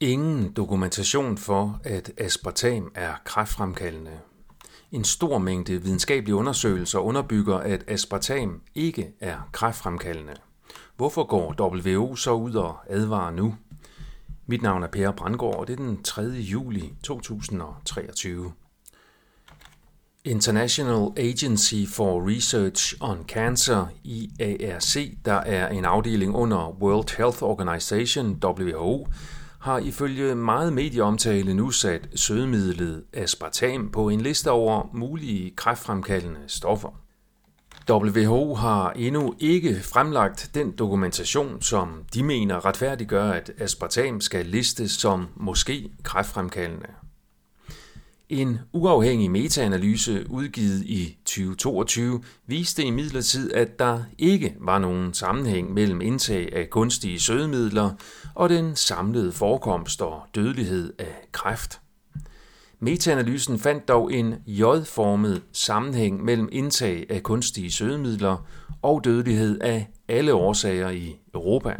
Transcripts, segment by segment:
Ingen dokumentation for, at aspartam er kræftfremkaldende. En stor mængde videnskabelige undersøgelser underbygger, at aspartam ikke er kræftfremkaldende. Hvorfor går WHO så ud og advarer nu? Mit navn er Per Brandgaard, og det er den 3. juli 2023. International Agency for Research on Cancer, IARC, der er en afdeling under World Health Organization, WHO, har ifølge meget medieomtale nu sat sødemidlet aspartam på en liste over mulige kræftfremkaldende stoffer. WHO har endnu ikke fremlagt den dokumentation, som de mener retfærdiggør, at aspartam skal listes som måske kræftfremkaldende. En uafhængig metaanalyse udgivet i 2022 viste imidlertid, at der ikke var nogen sammenhæng mellem indtag af kunstige sødemidler og den samlede forekomst og dødelighed af kræft. Metaanalysen fandt dog en J-formet sammenhæng mellem indtag af kunstige sødemidler og dødelighed af alle årsager i Europa.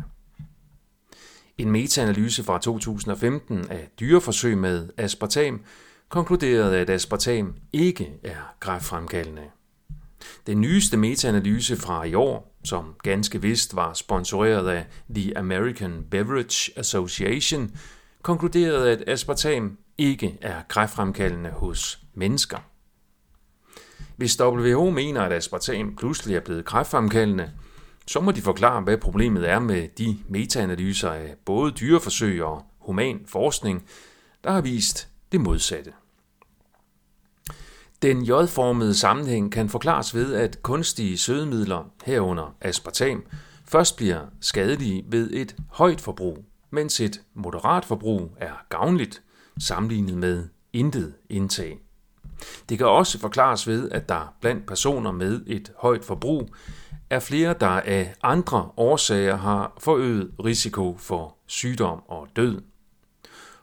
En metaanalyse fra 2015 af dyreforsøg med aspartam konkluderede, at aspartam ikke er kræftfremkaldende. Den nyeste metaanalyse fra i år, som ganske vist var sponsoreret af The American Beverage Association, konkluderede, at aspartam ikke er kræftfremkaldende hos mennesker. Hvis WHO mener, at aspartam pludselig er blevet kræftfremkaldende, så må de forklare, hvad problemet er med de metaanalyser af både dyreforsøg og human forskning, der har vist det modsatte. Den J-formede sammenhæng kan forklares ved, at kunstige sødemidler, herunder aspartam, først bliver skadelige ved et højt forbrug, mens et moderat forbrug er gavnligt sammenlignet med intet indtag. Det kan også forklares ved, at der blandt personer med et højt forbrug er flere, der af andre årsager har forøget risiko for sygdom og død.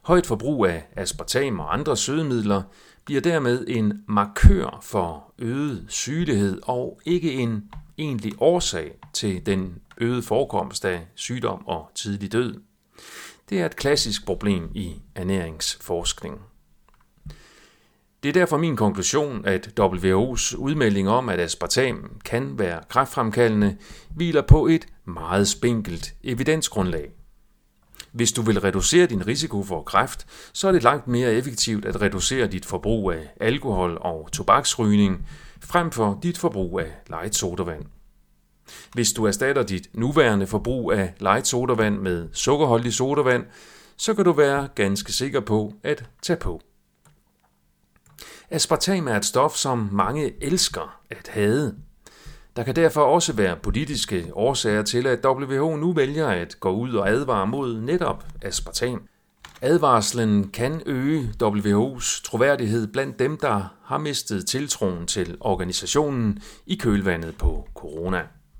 Højt forbrug af aspartam og andre sødemidler bliver dermed en markør for øget sygelighed og ikke en egentlig årsag til den øgede forekomst af sygdom og tidlig død. Det er et klassisk problem i ernæringsforskning. Det er derfor min konklusion, at WHO's udmelding om, at aspartam kan være kræftfremkaldende, hviler på et meget spinkelt evidensgrundlag. Hvis du vil reducere din risiko for kræft, så er det langt mere effektivt at reducere dit forbrug af alkohol og tobaksrygning, frem for dit forbrug af light sodavand. Hvis du erstatter dit nuværende forbrug af light sodavand med sukkerholdig sodavand, så kan du være ganske sikker på at tage på. Aspartam er et stof, som mange elsker at have. Der kan derfor også være politiske årsager til, at WHO nu vælger at gå ud og advare mod netop aspartam. Advarslen kan øge WHO's troværdighed blandt dem, der har mistet tiltroen til organisationen i kølvandet på corona.